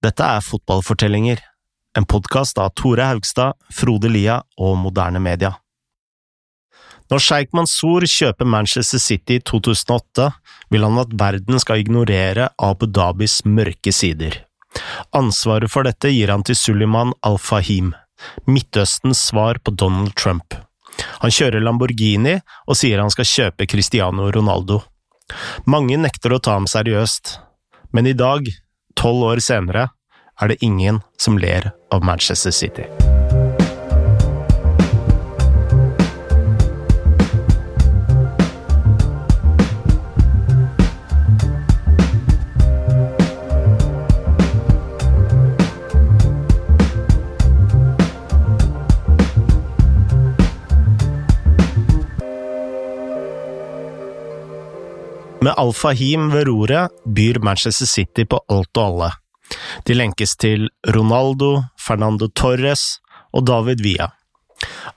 Dette er Fotballfortellinger, en podkast av Tore Haugstad, Frode Lia og Moderne Media. Når Sheikh Mansour kjøper Manchester City i 2008, vil han at verden skal ignorere Abu Dhabis mørke sider. Ansvaret for dette gir han til Suleiman Al-Fahim, Midtøstens svar på Donald Trump. Han kjører Lamborghini og sier han skal kjøpe Cristiano Ronaldo. Mange nekter å ta ham seriøst, men i dag Tolv år senere er det ingen som ler av Manchester City. Med Al-Fahim ved roret byr Manchester City på alt og alle. De lenkes til Ronaldo, Fernando Torres og David Villa.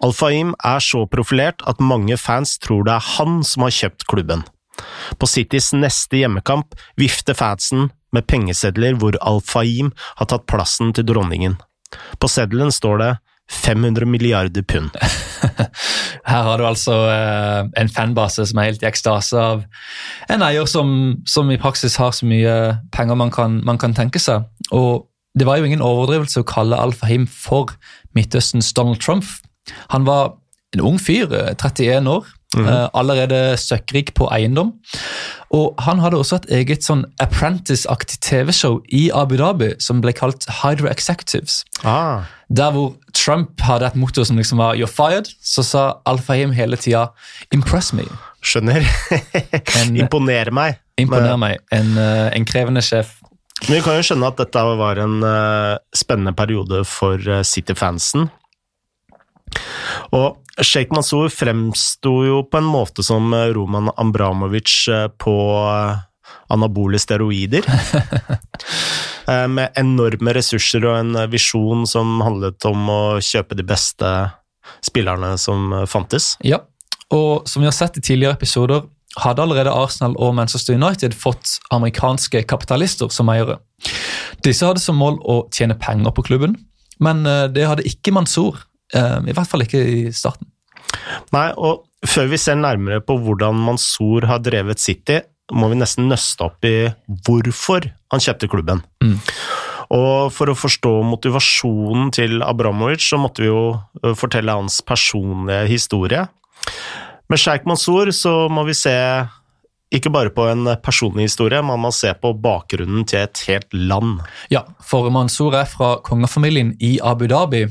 Al-Fahim er så profilert at mange fans tror det er han som har kjøpt klubben. På Citys neste hjemmekamp vifter fansen med pengesedler hvor Al-Fahim har tatt plassen til dronningen. På seddelen står det 500 milliarder pund. Her har du altså eh, en fanbase som er helt i ekstase av en eier som, som, i praksis har så mye penger man kan, man kan, tenke seg. Og det var jo ingen overdrivelse å kalle Al-Fahim for Midtøstens Donald Trump. Han var en ung fyr, 31 eh, år, mm -hmm. allerede søkkrik på eiendom. Og han hadde også et eget sånn apprentice-aktig TV-show i Abu Dhabi som ble kalt Hydra Executives. Ah. Der hvor Trump hadde et motto som liksom var 'you're fired', så sa Al-Fahim hele tida 'impress me'. Skjønner. Imponer meg. Imponer meg. En, eh, en, krevende sjef. Men Vi kan jo skjønne at dette var en uh, spennende periode for uh, City-fansen. Og Sheikh Mansour fremsto jo på en måte som Roman Ambramovic på anabole steroider. Eh, med enorme ressurser og en visjon som handlet om å kjøpe de beste spillerne som fantes. Ja, og som vi har sett i tidligere episoder, hadde allerede Arsenal og Manchester United fått amerikanske kapitalister som eiere. Disse hadde som mål å tjene penger på klubben, men eh, det hadde ikke Mansour. Eh, I hvert fall ikke i starten. Nei, og før vi ser nærmere på hvordan Mansour har drevet City, må vi nesten nøste opp i hvorfor han kjøpte klubben. Mm. Og for å forstå motivasjonen til Abramovic, så måtte vi jo fortelle hans personlige historie. Med Sheikh Mansour så må vi se ikke bare på en personlig historie, man må se på bakgrunnen til et helt land. Ja, for Mansour er fra kongefamilien i Abu Dhabi.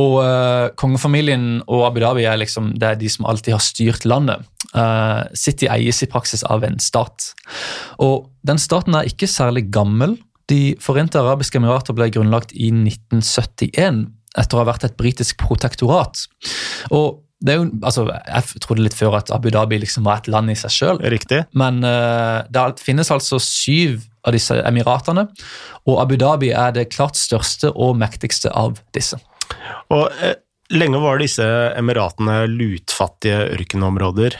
Og uh, kongefamilien og Abu Dhabi er liksom, det er de som alltid har styrt landet. Uh, City eies i praksis av en stat. Og den staten er ikke særlig gammel. De forente arabiske emirater ble grunnlagt i 1971 etter å ha vært et britisk protektorat. Og det jo, altså, Jeg trodde litt før at Abu Dhabi liksom var et land i seg sjøl. Men uh, det finnes altså syv av disse emiratene, og Abu Dhabi er det klart største og mektigste av disse. Og eh, Lenge var disse emiratene lutfattige ørkenområder,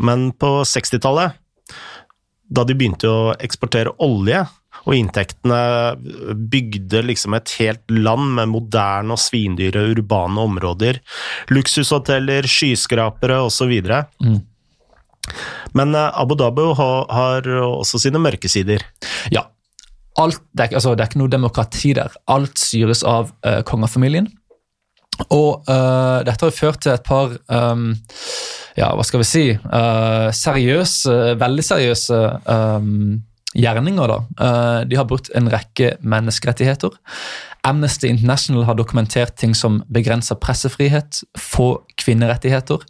men på 60-tallet, da de begynte å eksportere olje, og inntektene bygde liksom et helt land med moderne og svindyre urbane områder, luksushoteller, skyskrapere osv. Mm. Men eh, Abu Dhabi har også sine mørke sider. Ja. Alt, det, er, altså, det er ikke noe demokrati der. Alt styres av uh, kongefamilien. Og uh, dette har ført til et par um, ja, hva skal vi si uh, seriøse, veldig seriøse um, gjerninger. da. Uh, de har brutt en rekke menneskerettigheter. Amnesty International har dokumentert ting som begrensa pressefrihet, få kvinnerettigheter,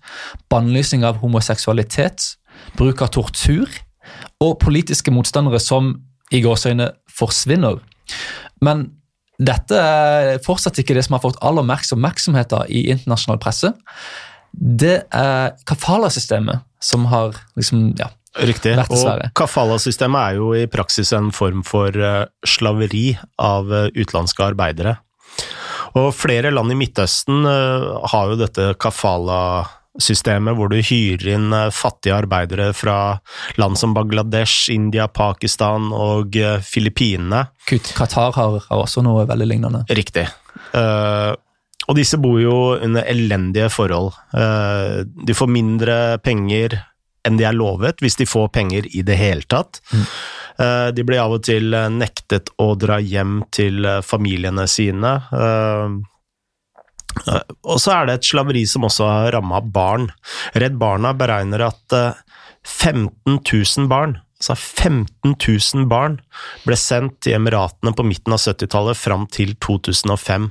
bannlysing av homoseksualitet, bruk av tortur og politiske motstandere som i gåseøyne forsvinner. Men dette er fortsatt ikke det som har fått aller mest oppmerksomhet i internasjonal presse. Det er kafala-systemet som har liksom, ja, Riktig. Og kafala-systemet er jo i praksis en form for eh, slaveri av eh, utenlandske arbeidere. Og flere land i Midtøsten eh, har jo dette kafala systemet hvor du hyrer inn eh, fattige arbeidere fra land som Bangladesh, India, Pakistan og eh, Filippinene. Qatar har, har, også noe veldig lignende. Riktig. Uh, og disse bor jo under elendige forhold. Uh, de får mindre penger enn de er lovet, hvis de får penger i det hele tatt. Mm. Uh, de blir av og til nektet å dra hjem til familiene sine. Uh, Eh, og så er det et slaveri som også har ramma barn. Redd Barna beregner at 15 eh, 000 barn, altså 15 000 barn, ble sendt til Emiratene på midten av 70-tallet fram til 2005.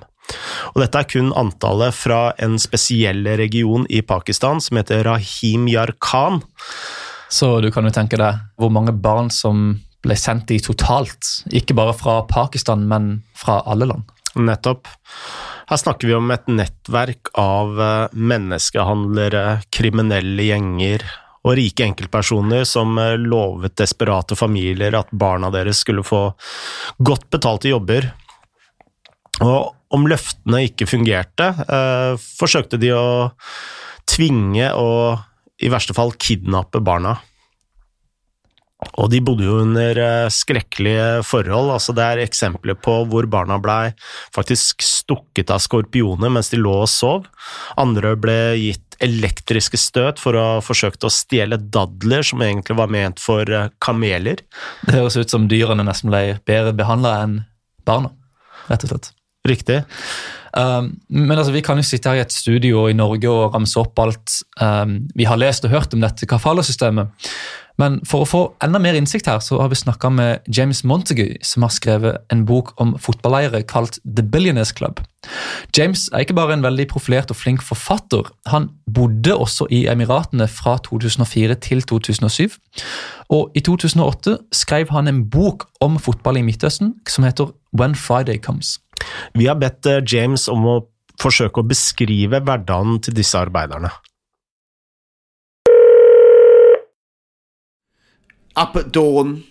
Og dette er kun antallet fra en spesiell region i Pakistan som heter Rahim Yarkhan. Så du kan jo tenke deg hvor mange barn som ble sendt i totalt, ikke bare fra Pakistan, men fra alle land. Nettopp. Her snakker vi om et nettverk av eh, menneskehandlere, kriminelle gjenger og rike enkeltpersoner som eh, lovet desperate familier at barna deres skulle få godt betalte jobber. Og om løftene ikke fungerte, eh, forsøkte de å tvinge og i verste fall kidnappe barna. Og de bodde jo under eh, skrekkelige forhold. altså Det er eksempler på hvor barna blei faktisk stukket av skorpioner mens de lå og sov. Andre ble gitt elektriske støt for å ha forsøkt å stjele dadler som egentlig var ment for eh, kameler. Det høres ut som dyrene nesten ble bedre behandla enn barna, rett og slett. Riktig. Um, men altså, vi kan jo sitte her i et studio i Norge og ramse opp alt um, vi har lest og hørt om dette kafala-systemet. Men for å få enda mer innsikt her, så har vi snakka med James Montague, som har skrevet en bok om fotballeiere kalt The Billionaires Club. James er ikke bare en veldig profilert og flink forfatter, han bodde også i Emiratene fra 2004 til 2007. Og i 2008 skrev han en bok om fotball i Midtøsten som heter When Friday Comes. Vi har bedt eh, James om å forsøke å beskrive hverdagen til disse arbeiderne. Up at dawn,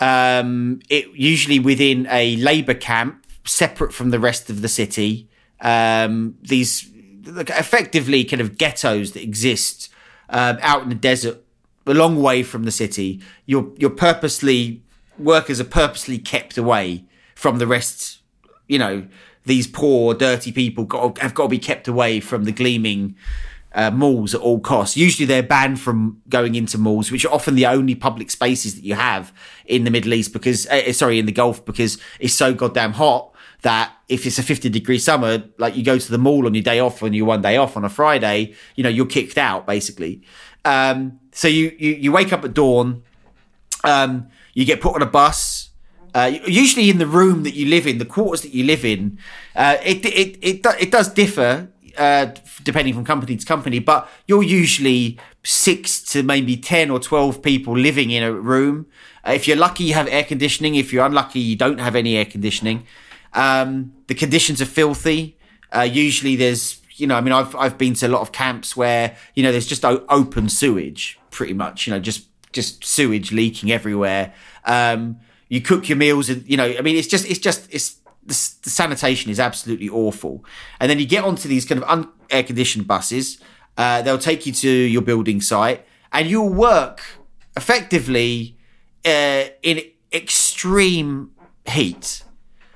um, it usually within a labour camp, separate from the rest of the city. Um, these effectively kind of ghettos that exist um, out in the desert, a long way from the city. You're you're purposely workers are purposely kept away from the rest. You know, these poor, dirty people got, have got to be kept away from the gleaming uh, malls at all costs. Usually they're banned from going into malls, which are often the only public spaces that you have in the Middle East because, uh, sorry, in the Gulf because it's so goddamn hot that if it's a 50 degree summer, like you go to the mall on your day off on your one day off on a Friday, you know, you're kicked out basically. Um, so you, you, you wake up at dawn, um, you get put on a bus, uh, usually in the room that you live in, the quarters that you live in, uh, it, it, it, it does differ uh, depending from company to company, but you're usually six to maybe 10 or 12 people living in a room. Uh, if you're lucky, you have air conditioning. If you're unlucky, you don't have any air conditioning. Um, the conditions are filthy. Uh, usually there's, you know, I mean, I've, I've been to a lot of camps where, you know, there's just open sewage pretty much, you know, just, just sewage leaking everywhere. Um, you cook your meals and, you know, I mean, it's just, it's just, it's, the, the sanitation is absolutely awful. And then you get onto these kind of un- air conditioned buses. Uh, they'll take you to your building site, and you'll work effectively uh, in extreme heat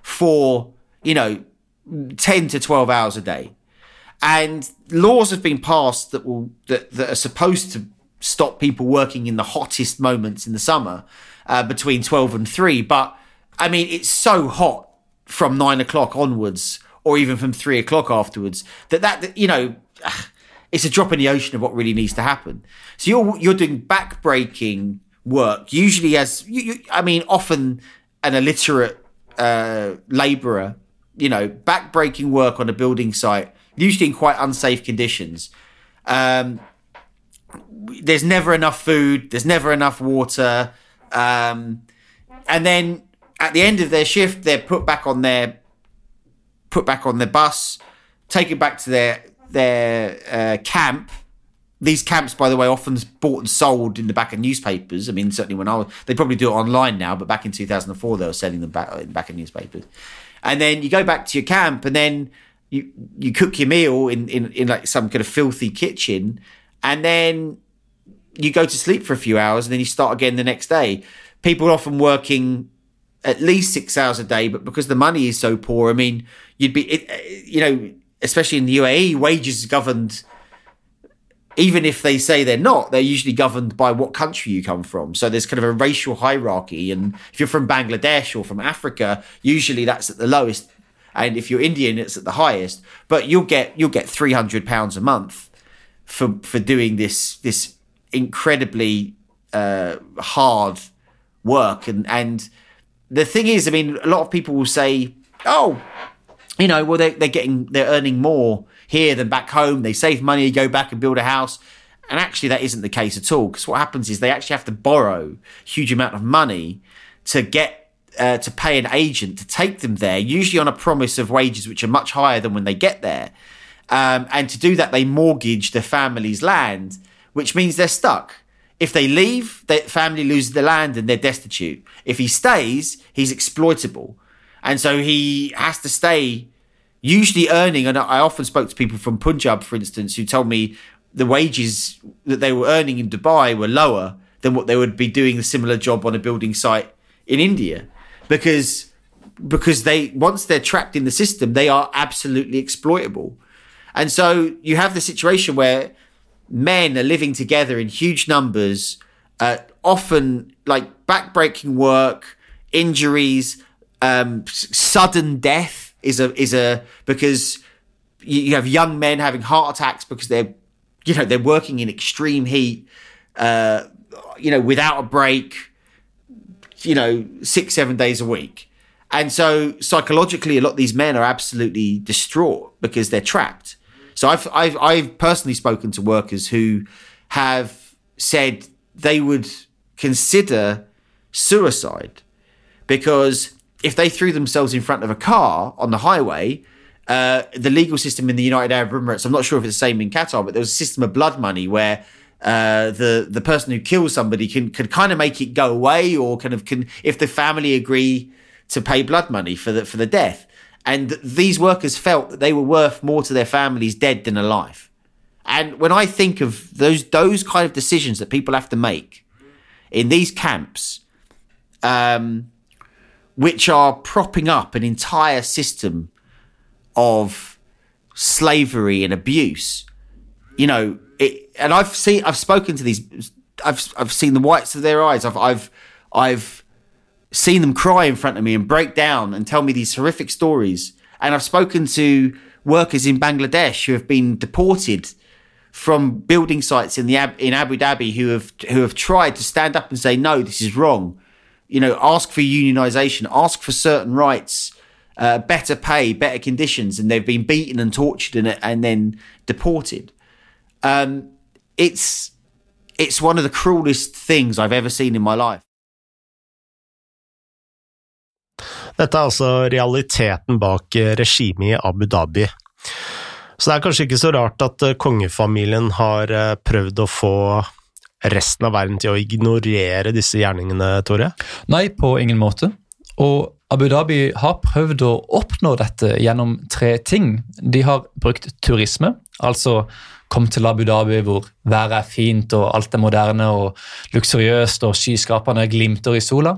for you know ten to twelve hours a day. And laws have been passed that will that, that are supposed to stop people working in the hottest moments in the summer uh, between 12 and 3 but i mean it's so hot from nine o'clock onwards, or even from three o'clock afterwards. That that you know, it's a drop in the ocean of what really needs to happen. So you're you're doing backbreaking work, usually as you, you, I mean, often an illiterate uh, labourer. You know, backbreaking work on a building site, usually in quite unsafe conditions. Um, there's never enough food. There's never enough water. Um, and then at the end of their shift, they're put back on their put back on their bus, taken back to their their uh, camp. These camps, by the way, often bought and sold in the back of newspapers. I mean, certainly when I was, they probably do it online now, but back in 2004, they were selling them back in the back of newspapers. And then you go back to your camp, and then you you cook your meal in in, in like some kind of filthy kitchen, and then you go to sleep for a few hours and then you start again the next day. People often working at least six hours a day, but because the money is so poor, I mean, you'd be, it, you know, especially in the UAE, wages governed. Even if they say they're not, they're usually governed by what country you come from. So there's kind of a racial hierarchy. And if you're from Bangladesh or from Africa, usually that's at the lowest. And if you're Indian, it's at the highest. But you'll get you'll get three hundred pounds a month for for doing this this incredibly uh, hard work. And and the thing is, I mean, a lot of people will say, "Oh, you know, well, they, they're getting, they're earning more here than back home. They save money, to go back and build a house. And actually, that isn't the case at all. Because what happens is they actually have to borrow a huge amount of money to get, uh, to pay an agent to take them there, usually on a promise of wages which are much higher than when they get there. Um, and to do that, they mortgage their family's land, which means they're stuck. If they leave, their family loses the land and they're destitute. If he stays, he's exploitable. And so he has to stay, usually earning. And I often spoke to people from Punjab, for instance, who told me the wages that they were earning in Dubai were lower than what they would be doing a similar job on a building site in India, because because they once they're trapped in the system, they are absolutely exploitable. And so you have the situation where men are living together in huge numbers, uh, often like backbreaking work, injuries, um, sudden death is a is a because you, you have young men having heart attacks because they're you know they're working in extreme heat, uh, you know without a break, you know six seven days a week, and so psychologically a lot of these men are absolutely distraught because they're trapped. So I've I've I've personally spoken to workers who have said they would consider suicide because if they threw themselves in front of a car on the highway, uh, the legal system in the United Arab Emirates, I'm not sure if it's the same in Qatar, but there was a system of blood money where uh, the the person who kills somebody can can kind of make it go away, or kind of can if the family agree to pay blood money for the for the death. And these workers felt that they were worth more to their families dead than alive. And when I think of those those kind of decisions that people have to make in these camps, um, which are propping up an entire system of slavery and abuse. You know, it, and I've seen, I've spoken to these, I've, I've seen the whites of their eyes. I've, I've, I've seen them cry in front of me and break down and tell me these horrific stories. And I've spoken to workers in Bangladesh who have been deported from building sites in the in Abu Dhabi who have who have tried to stand up and say no, this is wrong you know, ask for unionization, ask for certain rights, uh, better pay, better conditions, and they've been beaten and tortured and, and then deported. Um, it's it's one of the cruelest things I've ever seen in my life. Dette er altså realiteten bak eh, regimet i Abu Dhabi. Så det er kanskje ikke så rart at eh, kongefamilien har eh, prøvd å få resten av verden til å ignorere disse gjerningene, Tore? Nei, på ingen måte. Og Abu Dhabi har prøvd å oppnå dette gjennom tre ting. De har brukt turisme, altså kom til Abu Dhabi hvor været er fint og alt er moderne og luksuriøst og skyskraperne glimter i sola.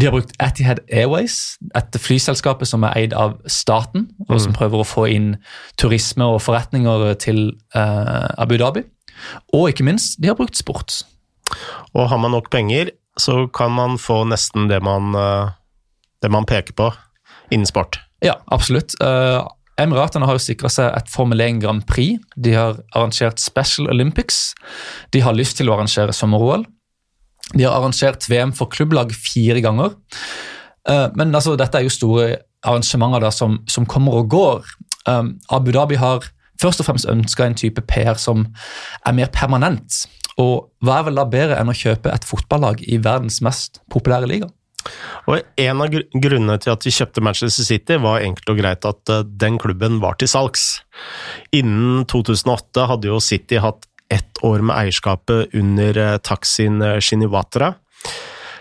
De har brukt Etihad Airways, et flyselskapet som er eid av staten, og som mm. prøver å få inn turisme og forretninger til uh, Abu Dhabi. Og ikke minst, de har brukt sport. Og har man nok penger, så kan man få nesten det man, eh, det man peker på innen sport. Ja, absolutt. Uh, Emiratene har jo sikra seg et Formel 1 Grand Prix. De har arrangert Special Olympics. De har lyst til å arrangere sommer-OL. De har arrangert VM for klubblag fire ganger. Uh, men altså, dette er jo store arrangementer da, som, som kommer og går. Um, Abu Dhabi har først og fremst ønska en type PR som er mer permanent. Og hva er vel da bedre enn å kjøpe et fotballag i verdens mest populære liga? Og En av grunnene til at de kjøpte Manchester City, var enkelt og greit at eh, den klubben var til salgs. Innen 2008 hadde jo City hatt ett år med eierskapet under eh, Taksin Shinawatra.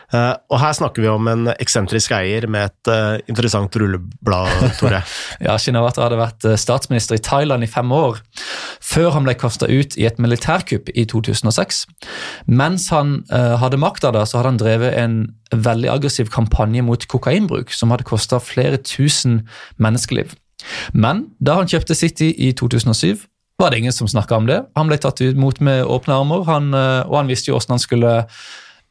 Uh, og her snakker vi om en eksentrisk eier med et uh, interessant rulleblad, Tore. ja, Shinawata hadde vært eh, statsminister i Thailand i fem år, før han ble kasta ut i et militærkupp i 2006. Mens han hadde makta, så hadde han drevet en veldig aggressiv kampanje mot kokainbruk, som hadde kosta flere tusen menneskeliv. Men da han kjøpte City i 2007, var det ingen som snakka om det. Han ble tatt imot med åpne armer, han, og han visste jo hvordan han skulle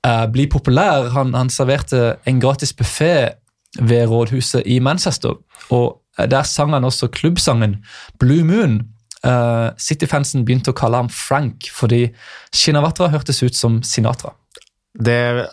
uh, bli populær. Han, han serverte en gratis buffé ved rådhuset i Manchester. Og der sang han også klubbsangen Blue Moon. Uh, City-fansen begynte å kalle ham Frank fordi Shinawatra hørtes ut som Sinatra. Det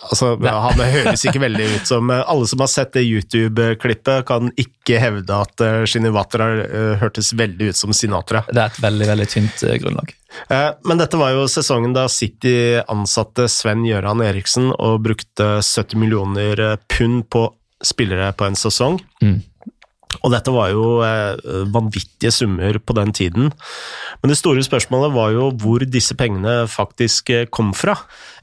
Altså, Han høres ikke veldig ut som Alle som har sett det YouTube-klippet, kan ikke hevde at Shinivatra Shinawatra hørtes veldig ut som Sinatra. Det er et veldig veldig tynt grunnlag. Eh, men dette var jo sesongen da City ansatte Sven Gøran Eriksen og brukte 70 millioner eh, pund på spillere på en sesong. Mm. Og dette var jo eh, vanvittige summer på den tiden. Men det store spørsmålet var jo hvor disse pengene faktisk kom fra.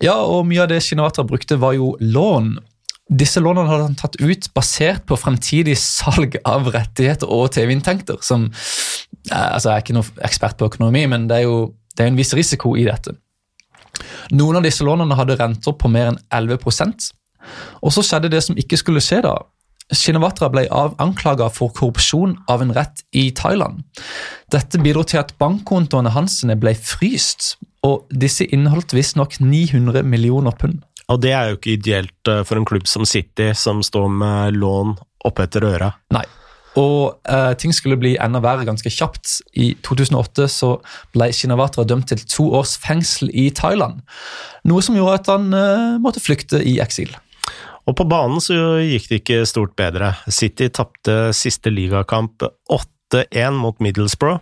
Ja, og mye av det Shinawatra brukte var jo lån. Disse lånene hadde han tatt ut basert på fremtidig salg av rettigheter og TV-inntekter. som altså Jeg er ikke noen ekspert på økonomi, men det er jo det er en viss risiko i dette. Noen av disse lånene hadde renter på mer enn 11% og så skjedde det som ikke skulle skje da. Shinawatra ble anklaga for korrupsjon av en rett i Thailand. Dette bidro til at bankkontoene hans ble fryst, og disse inneholdt visstnok 900 millioner pund. Og det er jo ikke ideelt eh, for en klubb som City, som står med lån oppetter øra. Nei, og eh, ting skulle bli enda verre ganske kjapt. I 2008 så ble Shinawatra dømt til to års fengsel i Thailand. Noe som gjorde at han eh, måtte flykte i eksil. Og på banen så gikk det ikke stort bedre. City tapte siste ligakamp 8-1 mot Middlesbrough,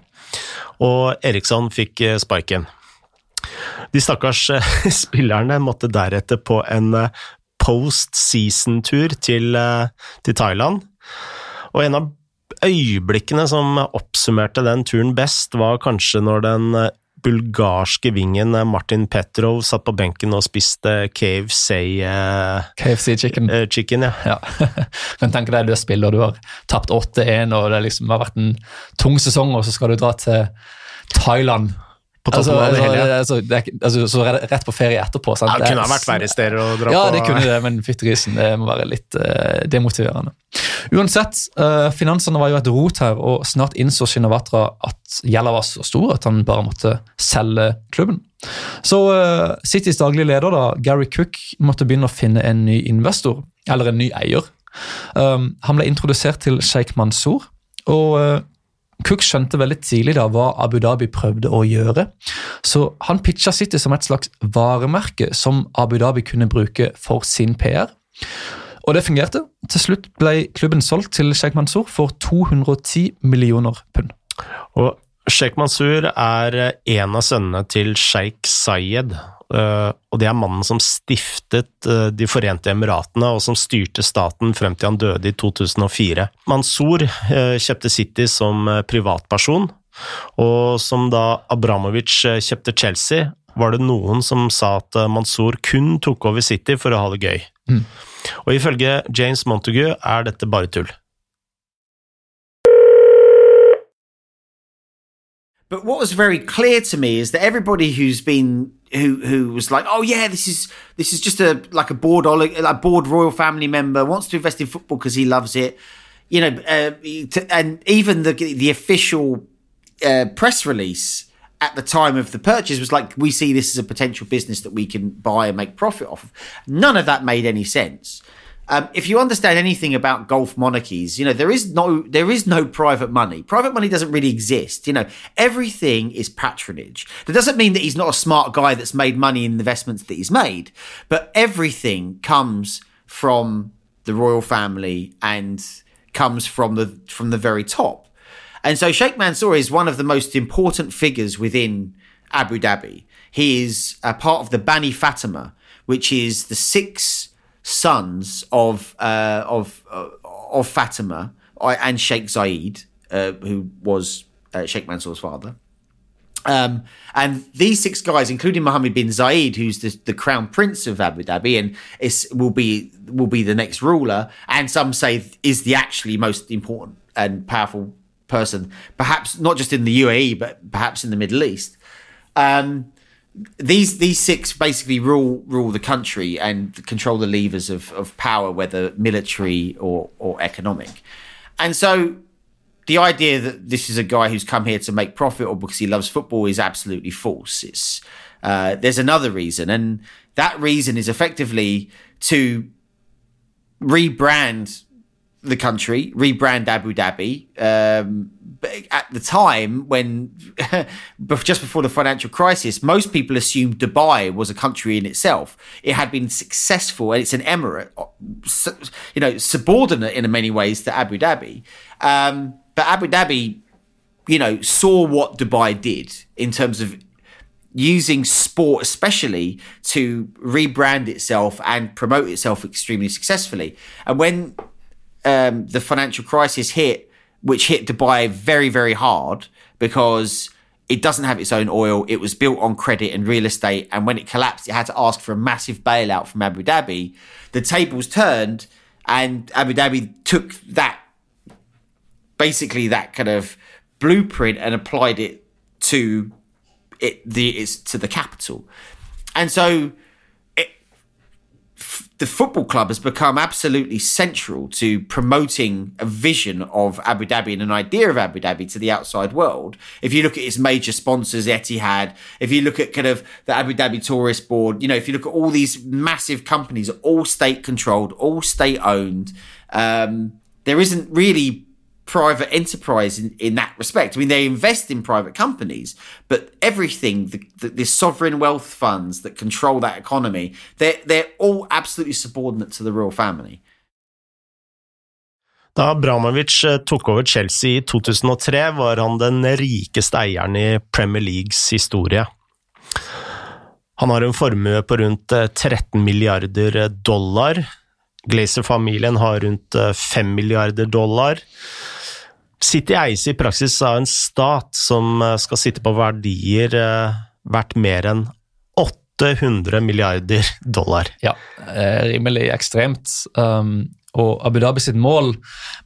og Eriksson fikk eh, sparken. De stakkars spillerne måtte deretter på en post season-tur til, til Thailand. Og en av øyeblikkene som oppsummerte den turen best, var kanskje når den eh, bulgarske vingen eh, Martin Petrov satt på benken og spiste KFC eh, KFC chicken. Eh, chicken ja. ja. Men tenk deg du spiller, og du har tapt 8-1, og det liksom har vært en tung sesong, og så skal du dra til Thailand på toppen altså, av det hele. Altså, det er, altså, så rett på ferie etterpå. Sant? Ja, det kunne ha vært verre steder å dra ja, på. Ja, det kunne det, men fyttegrisen, det må være litt uh, demotiverende. Uansett, uh, finansene var jo et rot her, og snart innså Shinawatra at gjelda var så stor at han bare måtte selge klubben. Så uh, Citys daglige leder, da, Gary Cook, måtte begynne å finne en ny investor, eller en ny eier. Um, han ble introdusert til Sheikh Mansour. og Cook skjønte veldig tidlig da hva Abu Dhabi prøvde å gjøre, så han pitcha City som et slags varemerke som Abu Dhabi kunne bruke for sin PR. Og det fungerte. Til slutt ble klubben solgt til Sheikh Mansour for 210 millioner pund. Og Sheikh Mansour er en av sønnene til sjeik Sayed, og det er mannen som stiftet eh, De forente emiratene, og som styrte staten frem til han døde i 2004. Mansour eh, kjøpte City som privatperson, og som da Abramovic kjøpte Chelsea, var det noen som sa at Mansour kun tok over City for å ha det gøy. Mm. Og ifølge James Montague er dette bare tull. But what was very clear to me is that everybody who's been who who was like, oh yeah, this is this is just a like a board a board royal family member wants to invest in football because he loves it, you know, uh, and even the the official uh, press release at the time of the purchase was like, we see this as a potential business that we can buy and make profit off of. None of that made any sense. Um, if you understand anything about Gulf monarchies, you know there is no there is no private money. Private money doesn't really exist. You know everything is patronage. That doesn't mean that he's not a smart guy that's made money in investments that he's made, but everything comes from the royal family and comes from the from the very top. And so Sheikh Mansour is one of the most important figures within Abu Dhabi. He is a part of the Bani Fatima, which is the six sons of uh, of uh, of Fatima and Sheikh Zayed, uh, who was uh, Sheikh Mansour's father. Um, and these six guys, including Mohammed bin Zayed, who's the, the crown prince of Abu Dhabi and is will be will be the next ruler, and some say is the actually most important and powerful person, perhaps not just in the UAE, but perhaps in the Middle East. Um, these these six basically rule rule the country and control the levers of, of power, whether military or or economic. And so the idea that this is a guy who's come here to make profit or because he loves football is absolutely false. It's uh, there's another reason, and that reason is effectively to rebrand the country, rebrand Abu Dhabi. Um, at the time when, just before the financial crisis, most people assumed Dubai was a country in itself. It had been successful, and it's an emirate, you know, subordinate in many ways to Abu Dhabi. Um, but Abu Dhabi, you know, saw what Dubai did in terms of using sport, especially to rebrand itself and promote itself extremely successfully. And when um, the financial crisis hit, which hit Dubai very, very hard because it doesn't have its own oil. It was built on credit and real estate. And when it collapsed, it had to ask for a massive bailout from Abu Dhabi. The tables turned and Abu Dhabi took that basically that kind of blueprint and applied it to it the it's to the capital and so the football club has become absolutely central to promoting a vision of Abu Dhabi and an idea of Abu Dhabi to the outside world. If you look at its major sponsors, Etihad, if you look at kind of the Abu Dhabi Tourist Board, you know, if you look at all these massive companies, all state controlled, all state owned, um, there isn't really private enterprise in, in that respect. I mean, they invest in private companies, but everything, the, the, the, sovereign wealth funds that control that economy, they're, they're all absolutely subordinate to the royal family. Da Abramovic eh, tok over Chelsea i 2003, var han den rikeste eieren i Premier Leagues historie. Han har en formue på rundt 13 eh, milliarder dollar. Glazer-familien har rundt 5 eh, milliarder dollar. City eies i praksis av en stat som eh, skal sitte på verdier eh, verdt mer enn 800 milliarder dollar. Ja, eh, rimelig ekstremt. Um, og Abu Dhabi sitt mål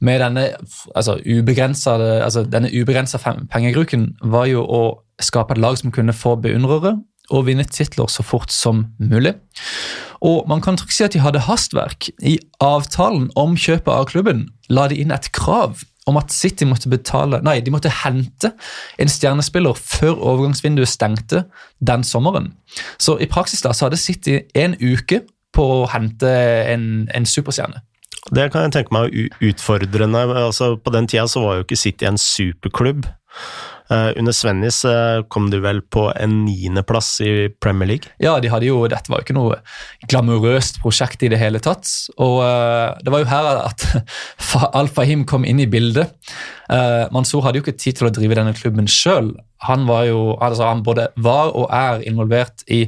med denne altså, altså, denne ubegrensa pengebruken var jo å skape et lag som kunne få beundrere og vinne titler så fort som mulig. Og man kan trygt si at de hadde hastverk. I avtalen om kjøpet av klubben la de inn et krav om at City måtte betale, nei, de måtte hente en stjernespiller før overgangsvinduet stengte den sommeren. Så i praksis da, så hadde City en uke på å hente en, en superstjerne. Det kan jeg tenke meg utfordrende. Altså, på den tida så var jo ikke City en superklubb. Uh, under Svennis uh, kom du vel på en niendeplass i Premier League? Ja, de hadde jo, dette var jo ikke noe glamorøst prosjekt i det hele tatt. Og uh, det var jo her at Al-Fahim kom inn i bildet. Mansour hadde jo ikke tid til å drive denne klubben sjøl. Han, var jo, altså han både var og er involvert i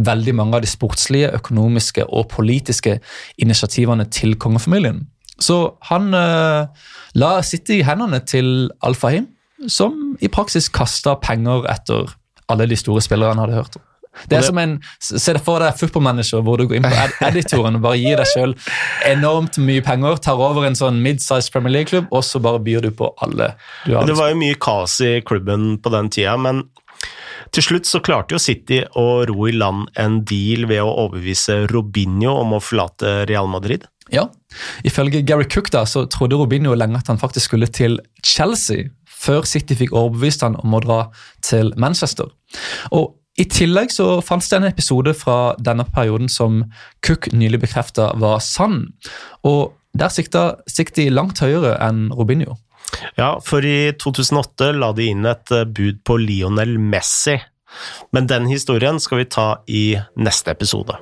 veldig mange av de sportslige, økonomiske og politiske initiativene til kongefamilien. Så han la sitte i hendene til Al-Fahim som i praksis kasta penger etter alle de store spillerne han hadde hørt om. Det er som en, Se for deg footballmanager hvor du går inn på ed editoren og bare gir deg sjøl enormt mye penger, tar over en sånn mid-size Premier League-klubb, og så bare byr du på alle du har. Det var jo mye kaos i klubben på den tida, men til slutt så klarte jo City å ro i land en deal ved å overbevise Robinho om å forlate Real Madrid. Ja, ifølge Gary Cook da, så trodde Robinho lenge at han faktisk skulle til Chelsea før City fikk overbevist han om å dra til Manchester. Og I tillegg så fantes det en episode fra denne perioden som Cook nylig bekrefta var sann. Og Der sikta City langt høyere enn Robinho. Ja, for i 2008 la de inn et eh, bud på Lionel Messi. Men den historien skal vi ta i neste episode.